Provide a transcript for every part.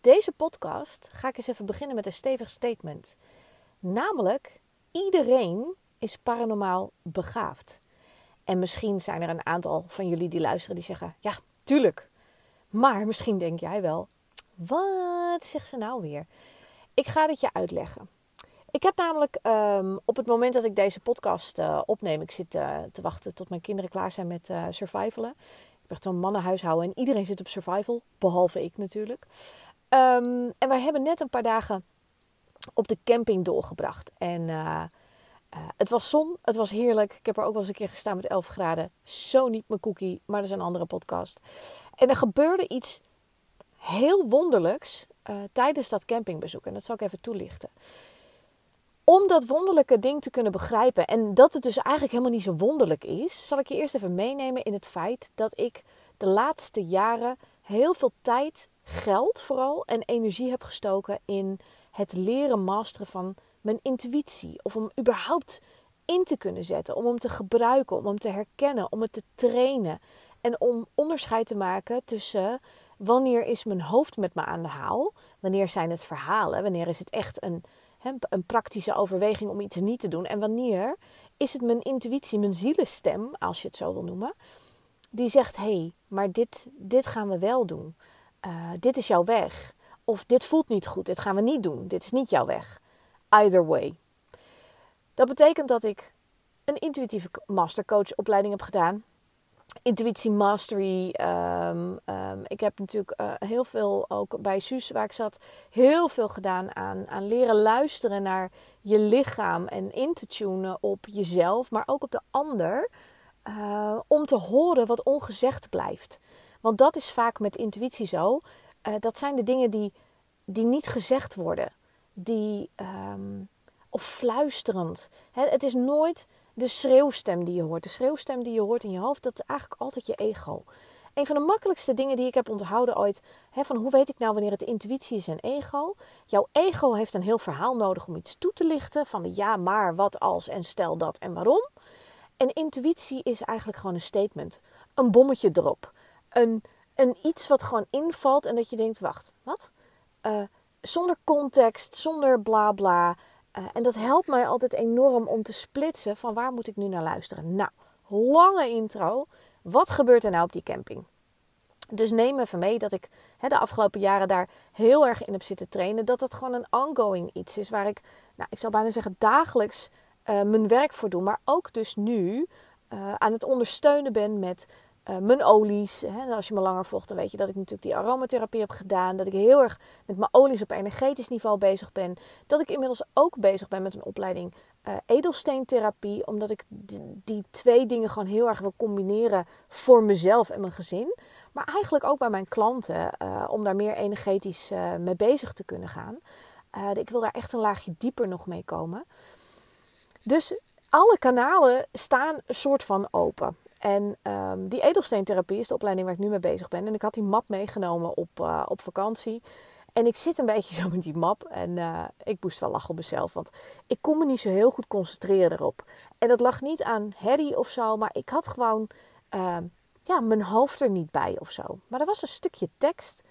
deze podcast ga ik eens even beginnen met een stevig statement. Namelijk, iedereen is paranormaal begaafd. En misschien zijn er een aantal van jullie die luisteren die zeggen: Ja, tuurlijk. Maar misschien denk jij wel: Wat zegt ze nou weer? Ik ga dit je uitleggen. Ik heb namelijk um, op het moment dat ik deze podcast uh, opneem, ik zit uh, te wachten tot mijn kinderen klaar zijn met uh, survivalen. Ik ben zo'n mannenhuishouden en iedereen zit op survival, behalve ik natuurlijk. Um, en wij hebben net een paar dagen op de camping doorgebracht. En uh, uh, het was zon, het was heerlijk. Ik heb er ook wel eens een keer gestaan met 11 graden. Zo niet mijn cookie, maar dat is een andere podcast. En er gebeurde iets heel wonderlijks uh, tijdens dat campingbezoek. En dat zal ik even toelichten. Om dat wonderlijke ding te kunnen begrijpen en dat het dus eigenlijk helemaal niet zo wonderlijk is, zal ik je eerst even meenemen in het feit dat ik de laatste jaren heel veel tijd geld vooral en energie heb gestoken in het leren masteren van mijn intuïtie. Of om überhaupt in te kunnen zetten, om hem te gebruiken, om hem te herkennen, om het te trainen. En om onderscheid te maken tussen wanneer is mijn hoofd met me aan de haal, wanneer zijn het verhalen, wanneer is het echt een, een praktische overweging om iets niet te doen en wanneer is het mijn intuïtie, mijn zielenstem, als je het zo wil noemen, die zegt: hé, hey, maar dit, dit gaan we wel doen uh, dit is jouw weg. Of dit voelt niet goed, dit gaan we niet doen. Dit is niet jouw weg. Either way. Dat betekent dat ik een intuïtieve mastercoach opleiding heb gedaan. Intuïtie Mastery. Um, um, ik heb natuurlijk uh, heel veel, ook bij SUS waar ik zat, heel veel gedaan aan, aan leren luisteren naar je lichaam en in te tunen op jezelf, maar ook op de ander. Uh, om te horen wat ongezegd blijft. Want dat is vaak met intuïtie zo. Uh, dat zijn de dingen die, die niet gezegd worden. Die, um, of fluisterend. He, het is nooit de schreeuwstem die je hoort. De schreeuwstem die je hoort in je hoofd, dat is eigenlijk altijd je ego. Een van de makkelijkste dingen die ik heb onthouden ooit, van hoe weet ik nou wanneer het intuïtie is en ego? Jouw ego heeft een heel verhaal nodig om iets toe te lichten, van de ja, maar, wat als en stel dat en waarom. En intuïtie is eigenlijk gewoon een statement, een bommetje erop een, een iets wat gewoon invalt en dat je denkt: wacht, wat? Uh, zonder context, zonder bla bla. Uh, en dat helpt mij altijd enorm om te splitsen van waar moet ik nu naar luisteren. Nou, lange intro. Wat gebeurt er nou op die camping? Dus neem even mee dat ik de afgelopen jaren daar heel erg in heb zitten trainen. Dat het gewoon een ongoing iets is waar ik, nou, ik zou bijna zeggen, dagelijks uh, mijn werk voor doe. Maar ook dus nu aan het ondersteunen ben met uh, mijn olies. Hè. Als je me langer volgt, dan weet je dat ik natuurlijk die aromatherapie heb gedaan. Dat ik heel erg met mijn olies op energetisch niveau bezig ben. Dat ik inmiddels ook bezig ben met een opleiding uh, edelsteentherapie. Omdat ik die twee dingen gewoon heel erg wil combineren voor mezelf en mijn gezin. Maar eigenlijk ook bij mijn klanten. Uh, om daar meer energetisch mee bezig te kunnen gaan. ik wil daar echt een laagje dieper nog mee komen. Dus alle kanalen staan een soort van open. En um, die edelsteentherapie is de opleiding waar ik nu mee bezig ben. En ik had die map meegenomen op, uh, op vakantie. En ik zit een beetje zo met die map. En uh, ik moest wel lachen op mezelf. Want ik kon me niet zo heel goed concentreren erop. En dat lag niet aan Harry of zo. Maar ik had gewoon uh, ja, mijn hoofd er niet bij of zo. Maar er was een stukje tekst.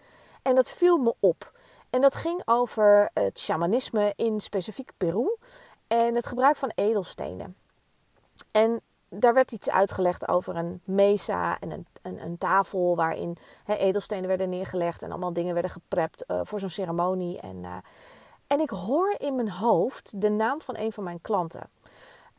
En dat viel me op. En dat ging over het shamanisme in specifiek Peru. En het gebruik van edelstenen. En daar werd iets uitgelegd over een mesa en een, een, een tafel waarin edelstenen werden neergelegd en allemaal dingen werden geprept uh, voor zo'n ceremonie. En, uh, en ik hoor in mijn hoofd de naam van een van mijn klanten.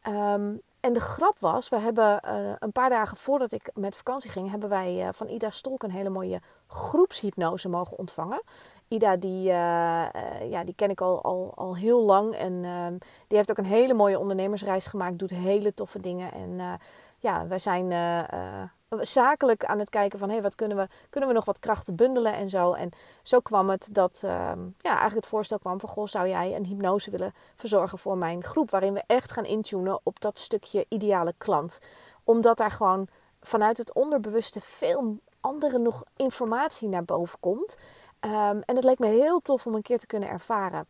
Um, en de grap was, we hebben uh, een paar dagen voordat ik met vakantie ging, hebben wij van Ida Stolk een hele mooie groepshypnose mogen ontvangen. Ida, die, uh, ja, die ken ik al, al, al heel lang. En uh, die heeft ook een hele mooie ondernemersreis gemaakt. Doet hele toffe dingen. En ja, wij zijn zakelijk aan het kijken van hé, hey, wat kunnen we, kunnen we nog wat krachten bundelen en zo. En zo kwam het dat ehm, ja, eigenlijk het voorstel kwam van goh, zou jij een hypnose willen verzorgen voor mijn groep, waarin we echt gaan intunen op dat stukje ideale klant. Omdat daar gewoon vanuit het onderbewuste veel andere nog informatie naar boven komt. Ehm, en het leek me heel tof om een keer te kunnen ervaren.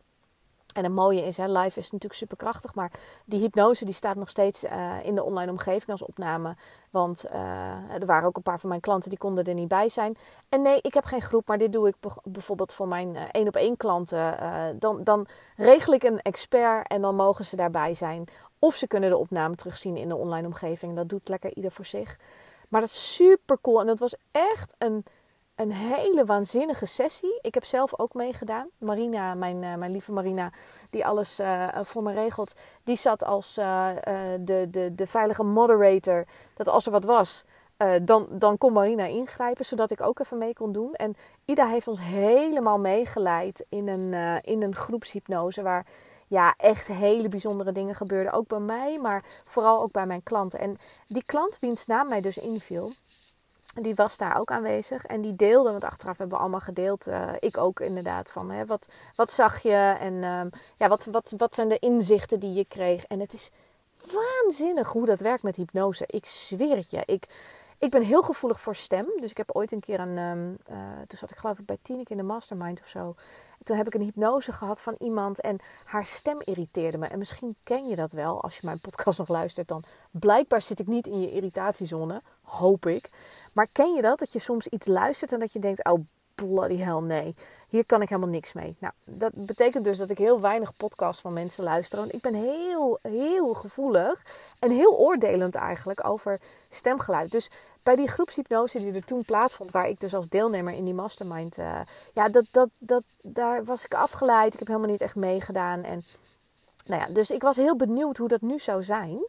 En het mooie is, hè, live is natuurlijk superkrachtig, maar die hypnose die staat nog steeds uh, in de online omgeving als opname. Want uh, er waren ook een paar van mijn klanten die konden er niet bij zijn. En nee, ik heb geen groep, maar dit doe ik bijvoorbeeld voor mijn uh, één op één klanten. dan, dan regel ik een expert en dan mogen ze daarbij zijn. Of ze kunnen de opname terugzien in de online omgeving. Dat doet lekker ieder voor zich. Maar dat is super cool. En dat was echt een, een hele waanzinnige sessie. Ik heb zelf ook meegedaan. Marina, mijn, uh, mijn lieve Marina, die alles uh, voor me regelt, die zat als de, de, de veilige moderator. Dat als er wat was, dan, dan kon Marina ingrijpen, zodat ik ook even mee kon doen. En Ida heeft ons helemaal meegeleid in een, in een groepshypnose waar ja, echt hele bijzondere dingen gebeurden. Ook bij mij, maar vooral ook bij mijn klanten. En die klant wiens naam mij dus inviel, die was daar ook aanwezig. En die deelde, want achteraf hebben we allemaal gedeeld. Uh, ik ook inderdaad. Van hè, wat, wat zag je en uh, ja, wat, wat, wat zijn de inzichten die je kreeg. En het is waanzinnig hoe dat werkt met hypnose. Ik zweer het je. Ik, ik ben heel gevoelig voor stem. Dus ik heb ooit een keer een. Um, uh, toen zat ik geloof ik bij Tineke in de mastermind of zo. Toen heb ik een hypnose gehad van iemand en haar stem irriteerde me. En misschien ken je dat wel als je mijn podcast nog luistert. Dan blijkbaar zit ik niet in je irritatiezone, hoop ik. Maar ken je dat? Dat je soms iets luistert en dat je denkt: oh bloody hell, nee. Hier kan ik helemaal niks mee. Nou, dat betekent dus dat ik heel weinig podcasts van mensen luister. Want ik ben heel, heel gevoelig en heel oordelend eigenlijk over stemgeluid. Dus bij die groepshypnose die er toen plaatsvond, waar ik dus als deelnemer in die mastermind, uh, ja, dat, dat, dat, daar was ik afgeleid. Ik heb helemaal niet echt meegedaan. En nou ja, dus ik was heel benieuwd hoe dat nu zou zijn.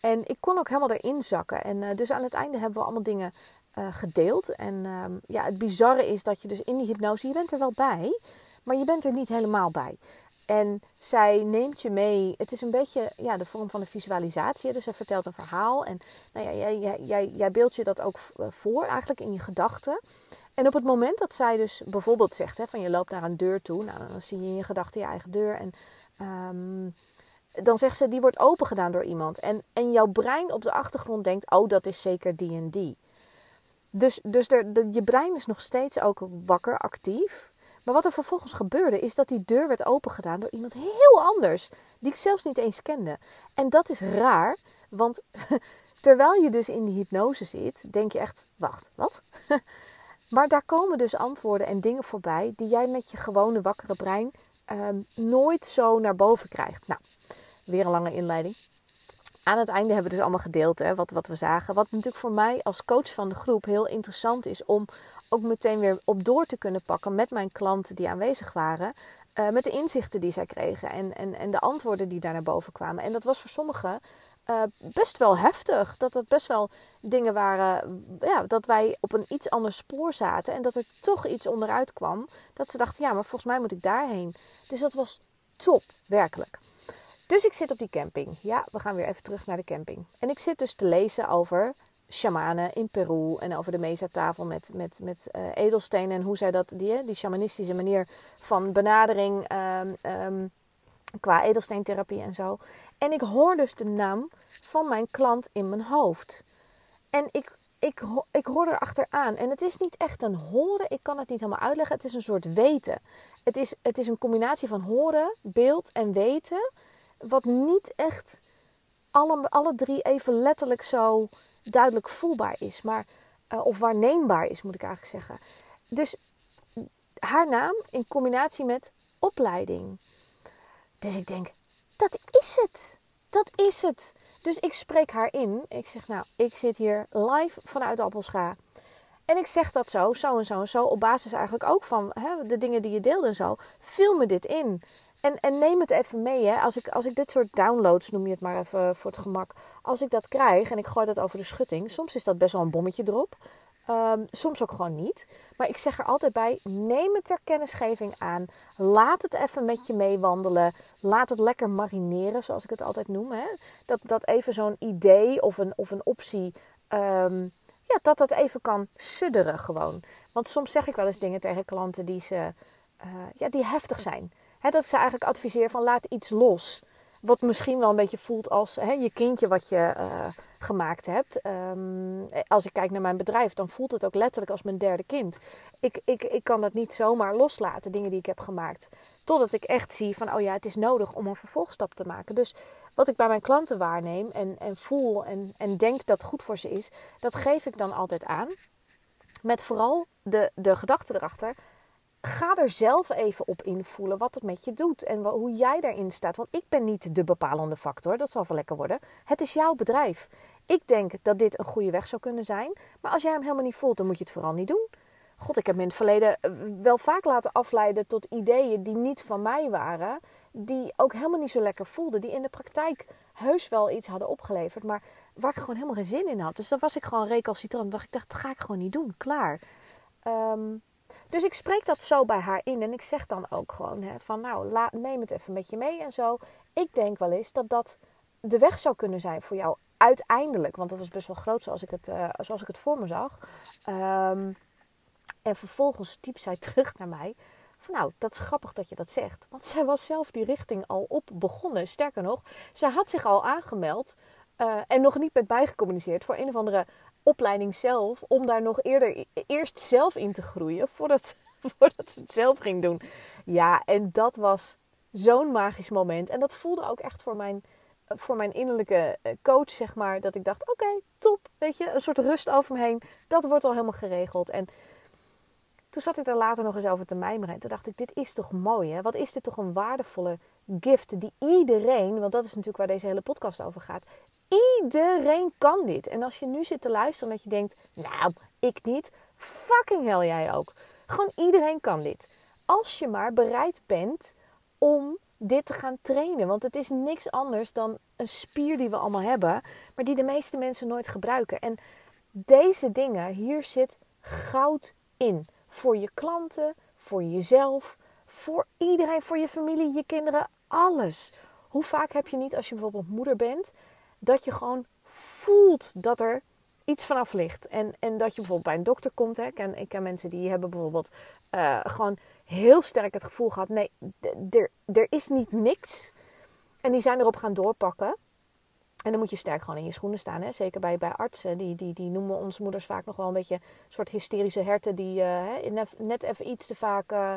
En ik kon ook helemaal erin zakken. En uh, dus aan het einde hebben we allemaal dingen uh, gedeeld. En uh, ja, het bizarre is dat je dus in die hypnose, je bent er wel bij, maar je bent er niet helemaal bij. En zij neemt je mee. Het is een beetje ja, de vorm van een visualisatie. Dus zij vertelt een verhaal. En nou ja, jij, jij, jij, beeldt je dat ook eh, voor, eigenlijk in je gedachten. En op het moment dat zij dus bijvoorbeeld zegt: hè, van je loopt naar een deur toe. Nou, dan zie je in je gedachten je eigen deur. En um, dan zegt ze: die wordt open gedaan door iemand. En, en jouw brein op de achtergrond denkt: oh, dat is zeker die en die. Dus, dus er, de, je brein is nog steeds ook wakker, actief. Maar wat er vervolgens gebeurde, is dat die deur werd opengedaan door iemand heel anders, die ik zelfs niet eens kende. En dat is raar, want terwijl je dus in die hypnose zit, denk je echt: wacht, wat? maar daar komen dus antwoorden en dingen voorbij die jij met je gewone wakkere brein ehm, nooit zo naar boven krijgt. Nou, weer een lange inleiding aan het einde hebben we dus allemaal gedeeld hè, wat, wat we zagen. Wat natuurlijk voor mij als coach van de groep heel interessant is om ook meteen weer op door te kunnen pakken met mijn klanten die aanwezig waren. Uh, met de inzichten die zij kregen en, en, en de antwoorden die daar naar boven kwamen. En dat was voor sommigen uh, best wel heftig. Dat dat best wel dingen waren, ja, dat wij op een iets ander spoor zaten. En dat er toch iets onderuit kwam. Dat ze dachten, ja, maar volgens mij moet ik daarheen. Dus dat was top, werkelijk. Dus ik zit op die camping. Ja, we gaan weer even terug naar de camping. En ik zit dus te lezen over shamanen in Peru en over de mesa-tafel met, met, met uh, edelstenen en hoe zij dat, die, die shamanistische manier van benadering um, um, qua edelsteentherapie en zo. En ik hoor dus de naam van mijn klant in mijn hoofd. En ik, ik, ik hoor er achteraan. En het is niet echt een horen, ik kan het niet helemaal uitleggen. Het is een soort weten. Het is, het is een combinatie van horen, beeld en weten wat niet echt alle, alle drie even letterlijk zo duidelijk voelbaar is. Maar, uh, of waarneembaar is, moet ik eigenlijk zeggen. Dus haar naam in combinatie met opleiding. Dus ik denk, dat is het. Dat is het. Dus ik spreek haar in. Ik zeg, nou, ik zit hier live vanuit Appelscha. En ik zeg dat zo, zo en zo en zo, op basis eigenlijk ook van hè, de dingen die je deelde en zo. Vul me dit in. En, en neem het even mee. Hè. Als, ik, als ik dit soort downloads, noem je het maar even voor het gemak. Als ik dat krijg en ik gooi dat over de schutting. Soms is dat best wel een bommetje erop. Um, soms ook gewoon niet. Maar ik zeg er altijd bij: neem het ter kennisgeving aan. Laat het even met je meewandelen. Laat het lekker marineren, zoals ik het altijd noem. Hè. Dat, dat even zo'n idee of een, of een optie. Um, ja, dat dat even kan sudderen gewoon. Want soms zeg ik wel eens dingen tegen klanten die, ze, uh, ja, die heftig zijn. Dat ik ze eigenlijk adviseer van laat iets los. Wat misschien wel een beetje voelt als je kindje wat je uh, gemaakt hebt. Um, als ik kijk naar mijn bedrijf, dan voelt het ook letterlijk als mijn derde kind. Ik, ik, ik kan dat niet zomaar loslaten, dingen die ik heb gemaakt. Totdat ik echt zie van, oh ja, het is nodig om een vervolgstap te maken. Dus wat ik bij mijn klanten waarneem en, en voel en, en denk dat goed voor ze is, dat geef ik dan altijd aan. Met vooral de, de gedachte erachter. Ga er zelf even op invoelen wat het met je doet en hoe jij daarin staat. Want ik ben niet de bepalende factor, dat zal wel lekker worden. Het is jouw bedrijf. Ik denk dat dit een goede weg zou kunnen zijn. Maar als jij hem helemaal niet voelt, dan moet je het vooral niet doen. God, ik heb me in het verleden eh, wel vaak laten afleiden tot ideeën die niet van mij waren. Die ook helemaal niet zo lekker voelden. Die in de praktijk heus wel iets hadden opgeleverd. Maar waar ik gewoon helemaal geen zin in had. Dus dan was ik gewoon recalcitrant. dacht ik, dat ga ik gewoon niet doen. Klaar. Um, dus ik spreek dat zo bij haar in. En ik zeg dan ook gewoon hè, van nou, neem het even met je mee en zo. Ik denk wel eens dat dat de weg zou kunnen zijn voor jou uiteindelijk. Want dat was best wel groot zoals ik het, uh, zoals ik het voor me zag. Um, en vervolgens typt zij terug naar mij. Van nou, dat is grappig dat je dat zegt. Want zij was zelf die richting al op begonnen. Sterker nog, ze had zich al aangemeld. Uh, en nog niet met bijgecommuniceerd voor een of andere opleiding zelf. Om daar nog eerder, eerst zelf in te groeien. Voordat, voordat ze het zelf ging doen. Ja, en dat was zo'n magisch moment. En dat voelde ook echt voor mijn, voor mijn innerlijke eh, coach, zeg maar. Dat ik dacht, oké, top. Weet je, een soort rust over me heen. Dat wordt al helemaal geregeld. En toen zat ik er later nog eens over te mijmeren. En toen dacht ik, dit is toch mooi hè? Wat is dit toch een waardevolle gift die iedereen, want dat is natuurlijk waar deze hele podcast over gaat. Iedereen kan dit. En als je nu zit te luisteren en dat je denkt, nou, ik niet. Fucking hell jij ook. Gewoon iedereen kan dit. Als je maar bereid bent om dit te gaan trainen. Want het is niks anders dan een spier die we allemaal hebben, maar die de meeste mensen nooit gebruiken. En deze dingen, hier zit goud in voor je klanten, voor jezelf, voor iedereen, voor je familie, je kinderen, alles. Hoe vaak heb je niet als je bijvoorbeeld moeder bent, dat je gewoon voelt dat er iets vanaf ligt. En, en dat je bijvoorbeeld bij een dokter komt. Hè. Ik, ken, ik ken mensen die hebben bijvoorbeeld uh, gewoon heel sterk het gevoel gehad: nee, er is niet niks. En die zijn erop gaan doorpakken. En dan moet je sterk gewoon in je schoenen staan. Hè? Zeker bij, bij artsen. Die, die, die noemen onze moeders vaak nog wel een beetje een soort hysterische herten. Die uh, net even iets te vaak uh,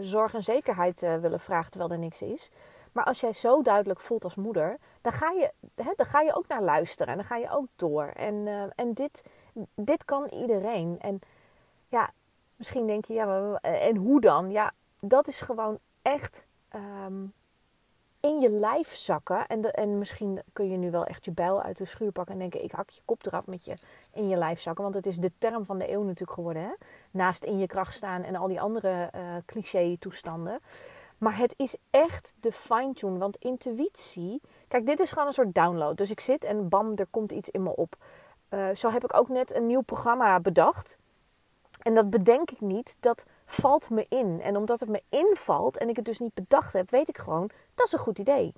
zorg en zekerheid willen vragen terwijl er niks is. Maar als jij zo duidelijk voelt als moeder, dan ga je, hè, dan ga je ook naar luisteren. En dan ga je ook door. En, en dit, dit kan iedereen. En ja, misschien denk je, ja, maar, en hoe dan? Ja, dat is gewoon echt... Um, in je lijf zakken. En, de, en misschien kun je nu wel echt je bijl uit de schuur pakken en denken: ik hak je kop eraf met je in je lijf zakken. Want het is de term van de eeuw natuurlijk geworden. Hè? Naast in je kracht staan en al die andere uh, cliché-toestanden. Maar het is echt de fine-tune. Want intuïtie. Kijk, dit is gewoon een soort download. Dus ik zit en bam, er komt iets in me op. Uh, zo heb ik ook net een nieuw programma bedacht. En dat bedenk ik niet, dat valt me in. En omdat het me invalt en ik het dus niet bedacht heb, weet ik gewoon, dat is een goed idee.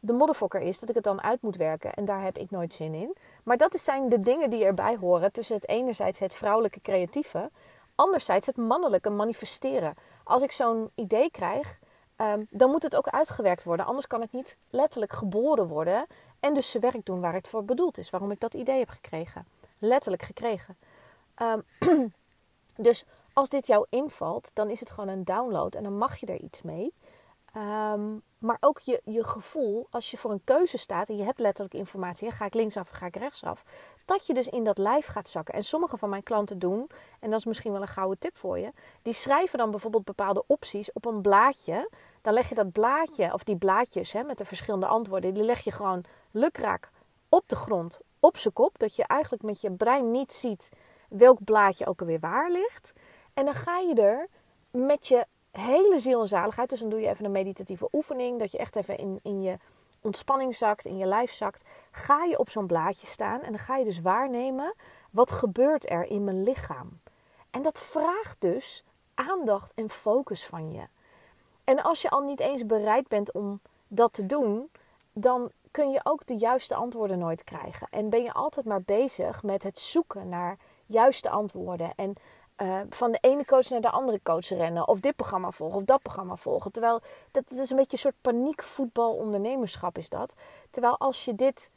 De modderfokker is dat ik het dan uit moet werken en daar heb ik nooit zin in. Maar dat zijn de dingen die erbij horen tussen het enerzijds het vrouwelijke creatieve, anderzijds het mannelijke manifesteren. Als ik zo'n idee krijg, um, dan moet het ook uitgewerkt worden. Anders kan het niet letterlijk geboren worden en dus zijn werk doen waar het voor bedoeld is. Waarom ik dat idee heb gekregen. Letterlijk gekregen. Um, Dus als dit jou invalt, dan is het gewoon een download en dan mag je er iets mee. Um, maar ook je, je gevoel, als je voor een keuze staat en je hebt letterlijk informatie, ga ik linksaf of ga ik rechtsaf, dat je dus in dat lijf gaat zakken. En sommige van mijn klanten doen, en dat is misschien wel een gouden tip voor je, die schrijven dan bijvoorbeeld bepaalde opties op een blaadje. Dan leg je dat blaadje, of die blaadjes hè, met de verschillende antwoorden, die leg je gewoon lukraak op de grond, op zijn kop, dat je eigenlijk met je brein niet ziet welk blaadje ook alweer waar ligt. En dan ga je er met je hele ziel en zaligheid. Dus dan doe je even een meditatieve oefening. Dat je echt even in, in je ontspanning zakt, in je lijf zakt. Ga je op zo'n blaadje staan en dan ga je dus waarnemen. Wat gebeurt er in mijn lichaam? En dat vraagt dus aandacht en focus van je. En als je al niet eens bereid bent om dat te doen, dan kun je ook de juiste antwoorden nooit krijgen. En ben je altijd maar bezig met het zoeken naar juiste antwoorden. En uh, van de ene coach naar de andere coach rennen. Of dit programma volgen of dat programma volgen. Terwijl dat is een beetje een soort paniekvoetbal ondernemerschap is dat. Terwijl als je dit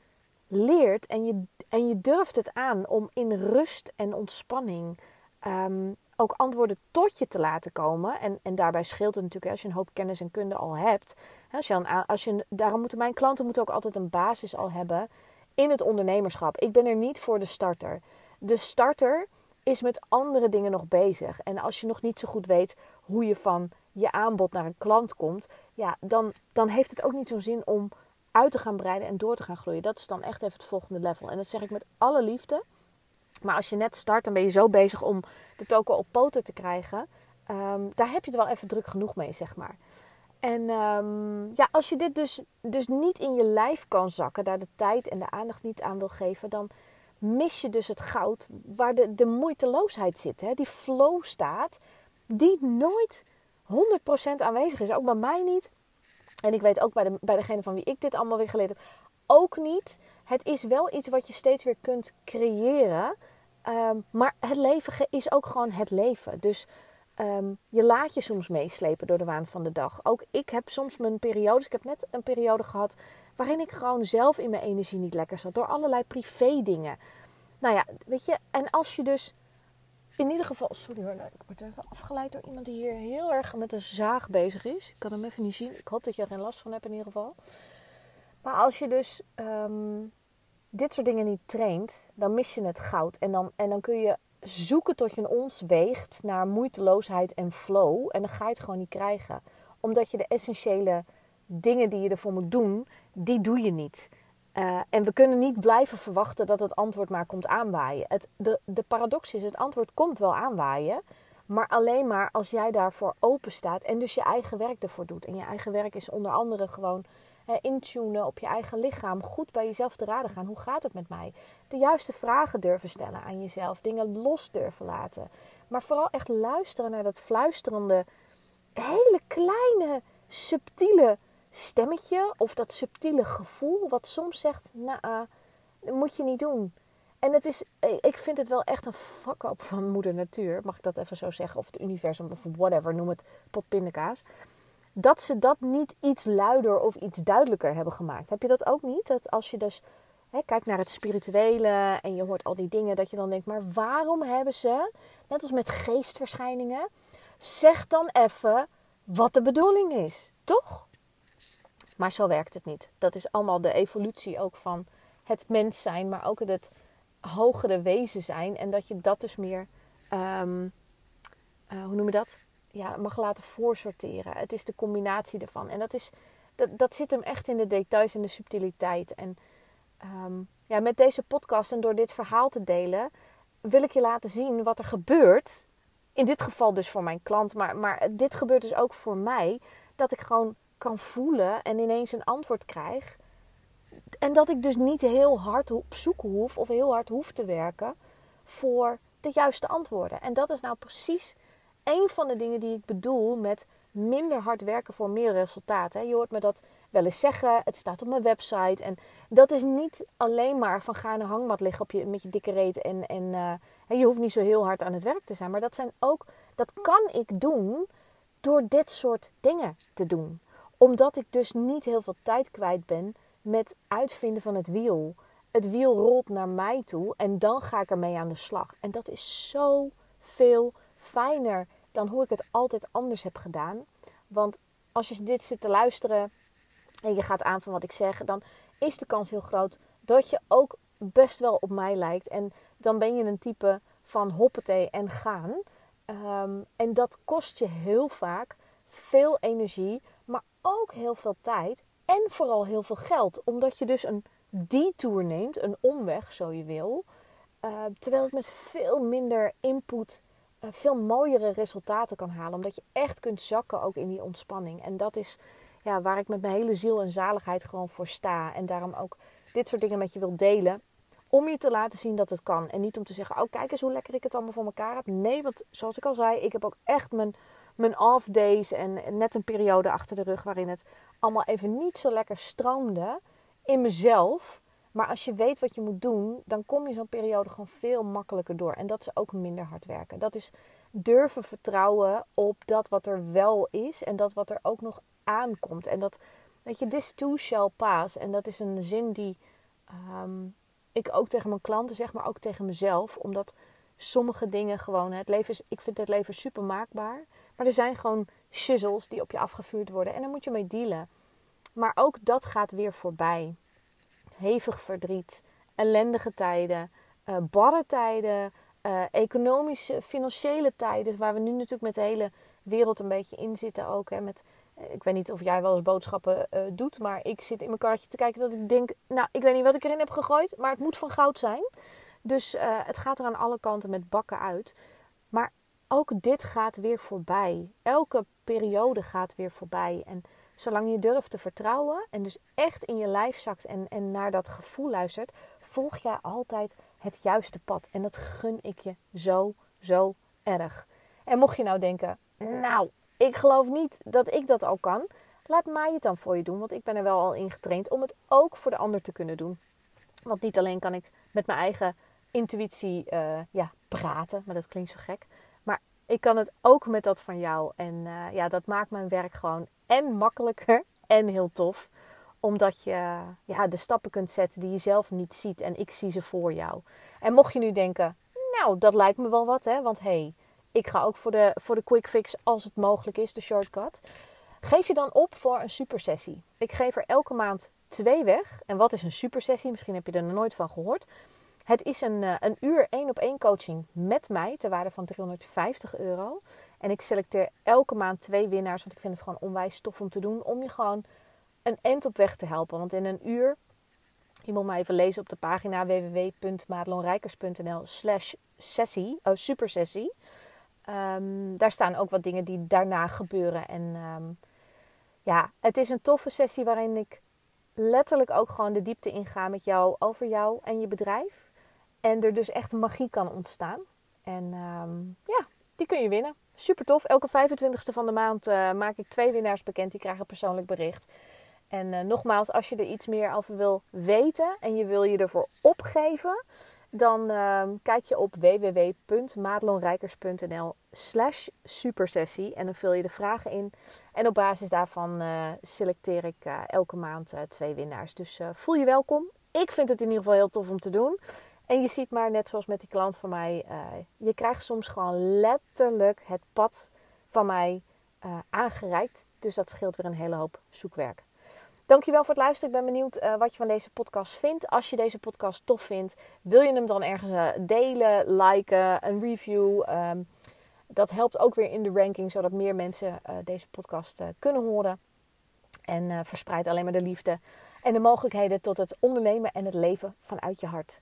leert en je, en je durft het aan om in rust en ontspanning um, ook antwoorden tot je te laten komen. En, en daarbij scheelt het natuurlijk als je een hoop kennis en kunde al hebt. Als je als je, daarom moeten mijn klanten moeten ook altijd een basis al hebben in het ondernemerschap. Ik ben er niet voor de starter. De starter is met andere dingen nog bezig. En als je nog niet zo goed weet hoe je van je aanbod naar een klant komt, ja, dan, dan heeft het ook niet zo'n zin om uit te gaan breiden en door te gaan groeien. Dat is dan echt even het volgende level. En dat zeg ik met alle liefde. Maar als je net start, dan ben je zo bezig om de token op poten te krijgen. Ehm, daar heb je het wel even druk genoeg mee, zeg maar. En um, ja, als je dit dus, dus niet in je lijf kan zakken, daar de tijd en de aandacht niet aan wil geven, dan mis je dus het goud waar de, de moeiteloosheid zit. Hè? Die flow staat, die nooit 100% aanwezig is. Ook bij mij niet. En ik weet ook bij, de, bij degene van wie ik dit allemaal weer geleerd heb, ook niet. Het is wel iets wat je steeds weer kunt creëren. Um, maar het leven is ook gewoon het leven. Dus um, je laat je soms meeslepen door de waan van de dag. Ook ik heb soms mijn periodes. Ik heb net een periode gehad waarin ik gewoon zelf in mijn energie niet lekker zat. Door allerlei privé dingen. Nou ja, weet je. En als je dus in ieder geval. Sorry hoor, nou, ik word even afgeleid door iemand die hier heel erg met een zaag bezig is. Ik kan hem even niet zien. Ik hoop dat je er geen last van hebt in ieder geval. Maar als je dus um, dit soort dingen niet traint, dan mis je het goud. En dan, en dan kun je zoeken tot je ons weegt naar moeiteloosheid en flow. En dan ga je het gewoon niet krijgen. Omdat je de essentiële dingen die je ervoor moet doen, die doe je niet. Uh, en we kunnen niet blijven verwachten dat het antwoord maar komt aanwaaien. Het, de, de paradox is, het antwoord komt wel aanwaaien. Maar alleen maar als jij daarvoor open staat en dus je eigen werk ervoor doet. En je eigen werk is onder andere gewoon intunen op je eigen lichaam, goed bij jezelf te raden gaan. Hoe gaat het met mij? De juiste vragen durven stellen aan jezelf, dingen los durven laten. Maar vooral echt luisteren naar dat fluisterende, hele kleine, subtiele stemmetje of dat subtiele gevoel wat soms zegt: "Nou, dat moet je niet doen." En het is, ik vind het wel echt een fuck-up van moeder natuur, mag ik dat even zo zeggen, of het universum of whatever, noem het potpindakaas dat ze dat niet iets luider of iets duidelijker hebben gemaakt. Heb je dat ook niet? Dat als je dus hè, kijkt naar het spirituele en je hoort al die dingen, dat je dan denkt, maar waarom hebben ze, net als met geestverschijningen, zeg dan even wat de bedoeling is, toch? Maar zo werkt het niet. Dat is allemaal de evolutie ook van het mens zijn, maar ook het hogere wezen zijn. En dat je dat dus meer, um, uh, hoe noem je dat? ja, mag laten voorsorteren. Het is de combinatie ervan. En dat, is, dat, dat zit hem echt in de details en de subtiliteit. En um, ja, met deze podcast en door dit verhaal te delen, wil ik je laten zien wat er gebeurt. In dit geval dus voor mijn klant, maar, maar dit gebeurt dus ook voor mij. Dat ik gewoon kan voelen en ineens een antwoord krijg. En dat ik dus niet heel hard op zoek hoef of heel hard hoef te werken voor de juiste antwoorden. En dat is nou precies een van de dingen die ik bedoel met minder hard werken voor meer resultaten. Je hoort me dat wel eens zeggen. Het staat op mijn website. En dat is niet alleen maar van ga een hangmat liggen op je, met je dikke reet. En, en uh, je hoeft niet zo heel hard aan het werk te zijn. Maar dat zijn ook, dat kan ik doen door dit soort dingen te doen. Omdat ik dus niet heel veel tijd kwijt ben met uitvinden van het wiel. Het wiel rolt naar mij toe en dan ga ik ermee aan de slag. En dat is zo veel fijner dan hoe ik het altijd anders heb gedaan. Want als je dit zit te luisteren en je gaat aan van wat ik zeg, dan is de kans heel groot dat je ook best wel op mij lijkt. En dan ben je een type van hoppetee en gaan. Um, en dat kost je heel vaak veel energie, maar ook heel veel tijd en vooral heel veel geld. Omdat je dus een detour neemt, een omweg, zo je wil. Uh, terwijl het met veel minder input eh, veel mooiere resultaten kan halen. Omdat je echt kunt zakken ook in die ontspanning. En dat is ja, waar ik met mijn hele ziel en zaligheid gewoon voor sta. En daarom ook dit soort dingen met je wil delen. Om je te laten zien dat het kan. En niet om te zeggen, oh kijk eens hoe lekker ik het allemaal voor elkaar heb. Nee, want zoals ik al zei, ik heb ook echt mijn, mijn off days. En net een periode achter de rug waarin het allemaal even niet zo lekker stroomde. in mezelf. Maar als je weet wat je moet doen, dan kom je zo'n periode gewoon veel makkelijker door. En dat is ook minder hard werken. Dat is durven vertrouwen op dat wat er wel is en dat wat er ook nog aankomt. En dat, weet je, this too shall pass. En dat is een zin die ehm, ik ook tegen mijn klanten zeg, maar ook tegen mezelf. Omdat sommige dingen gewoon, het leven is, ik vind het leven super maakbaar. Maar er zijn gewoon shizzles die op je afgevuurd worden en daar moet je mee dealen. Maar ook dat gaat weer voorbij. Hevig verdriet, ellendige tijden, uh, barre tijden, uh, economische, financiële tijden, waar we nu natuurlijk met de hele wereld een beetje in zitten ook. Hè, met, eh, ik weet niet of jij wel eens boodschappen doet, maar ik zit in mijn karretje te kijken dat ik denk, nou, ik weet niet wat ik erin heb gegooid, maar het moet van goud zijn. Dus het gaat er aan alle kanten met bakken uit. Ook dit gaat weer voorbij. Elke periode gaat weer voorbij. En zolang je durft te vertrouwen en dus echt in je lijf zakt en, en naar dat gevoel luistert, volg jij altijd het juiste pad. En dat gun ik je zo, zo erg. En mocht je nou denken, nou, ik geloof niet dat ik dat al kan, laat mij het dan voor je doen. Want ik ben er wel al in getraind om het ook voor de ander te kunnen doen. Want niet alleen kan ik met mijn eigen intuïtie uh, ja, praten, maar dat klinkt zo gek. Ik kan het ook met dat van jou. En uh, ja, dat maakt mijn werk gewoon en makkelijker en heel tof omdat je ja, de stappen kunt zetten die je zelf niet ziet. En ik zie ze voor jou. En mocht je nu denken, nou, dat lijkt me wel wat, hè. Want hé, hey, ik ga ook voor de, voor de quick fix als het mogelijk is, de shortcut. Geef je dan op voor een supersessie. Ik geef er elke maand twee weg. En wat is een supersessie? Misschien heb je er nog nooit van gehoord. Het is een, eh, een uur één op één coaching met mij ter waarde van 350 euro. En ik selecteer elke maand twee winnaars, want ik vind het gewoon onwijs tof om te doen. Om je gewoon een end op weg te helpen. Want in een uur, je moet maar even lezen op de pagina www.madelonrijkers.nl slash sessie, oh, supersessie. Um, daar staan ook wat dingen die daarna gebeuren. En um, ja, het is een toffe sessie waarin ik letterlijk ook gewoon de diepte inga met jou over jou en je bedrijf. En er dus echt magie kan ontstaan. En um, ja, die kun je winnen. Super tof. Elke 25ste van de maand uh, maak ik twee winnaars bekend. Die krijgen een persoonlijk bericht. En uh, nogmaals, als je er iets meer over wil weten en je wil je ervoor opgeven, dan uh, kijk je op www.madelonrijkers.nl slash supersessie en dan vul je de vragen in. En op basis daarvan uh, selecteer ik elke maand twee winnaars. Dus voel je welkom. Ik vind het in ieder geval heel tof om te doen. En je ziet maar, net zoals met die klant van mij, je krijgt soms gewoon letterlijk het pad van mij aangereikt. Dus dat scheelt weer een hele hoop zoekwerk. Dankjewel voor het luisteren. Ik ben benieuwd uh, wat je van deze podcast vindt. Als je deze podcast tof vindt, wil je hem dan ergens uh, delen, liken, een review. Um, dat helpt ook weer in de ranking, zodat meer mensen uh, deze podcast kunnen horen. En verspreidt alleen maar de liefde en de mogelijkheden tot het ondernemen en het leven vanuit je hart.